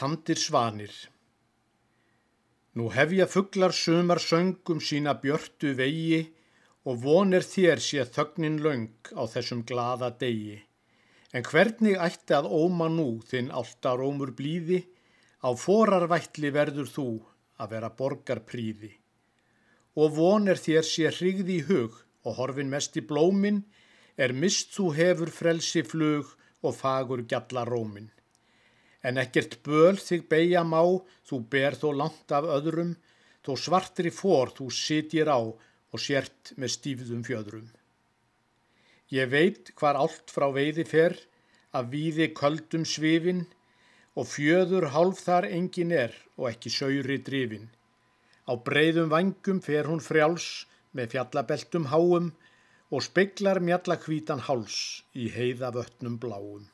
Tamdir svanir Nú hefja fuglar sumar söngum sína björtu vegi og vonir þér sé þögnin laung á þessum glada degi. En hvernig ætti að óma nú þinn alltaf rómur blíði, á forarvætli verður þú að vera borgarpríði. Og vonir þér sé hrigði í hug og horfin mest í blómin, er mist þú hefur frelsi flug og fagur gjalla rómin en ekkert böl þig beigja má, þú ber þó langt af öðrum, þó svartri fór þú sitjir á og sért með stífðum fjöðrum. Ég veit hvar allt frá veiði fer, að víði köldum svifin, og fjöður hálf þar engin er og ekki sauri drifin. Á breyðum vangum fer hún frjáls með fjallabeltum háum og speklar mjalla hvítan háls í heiða vötnum bláum.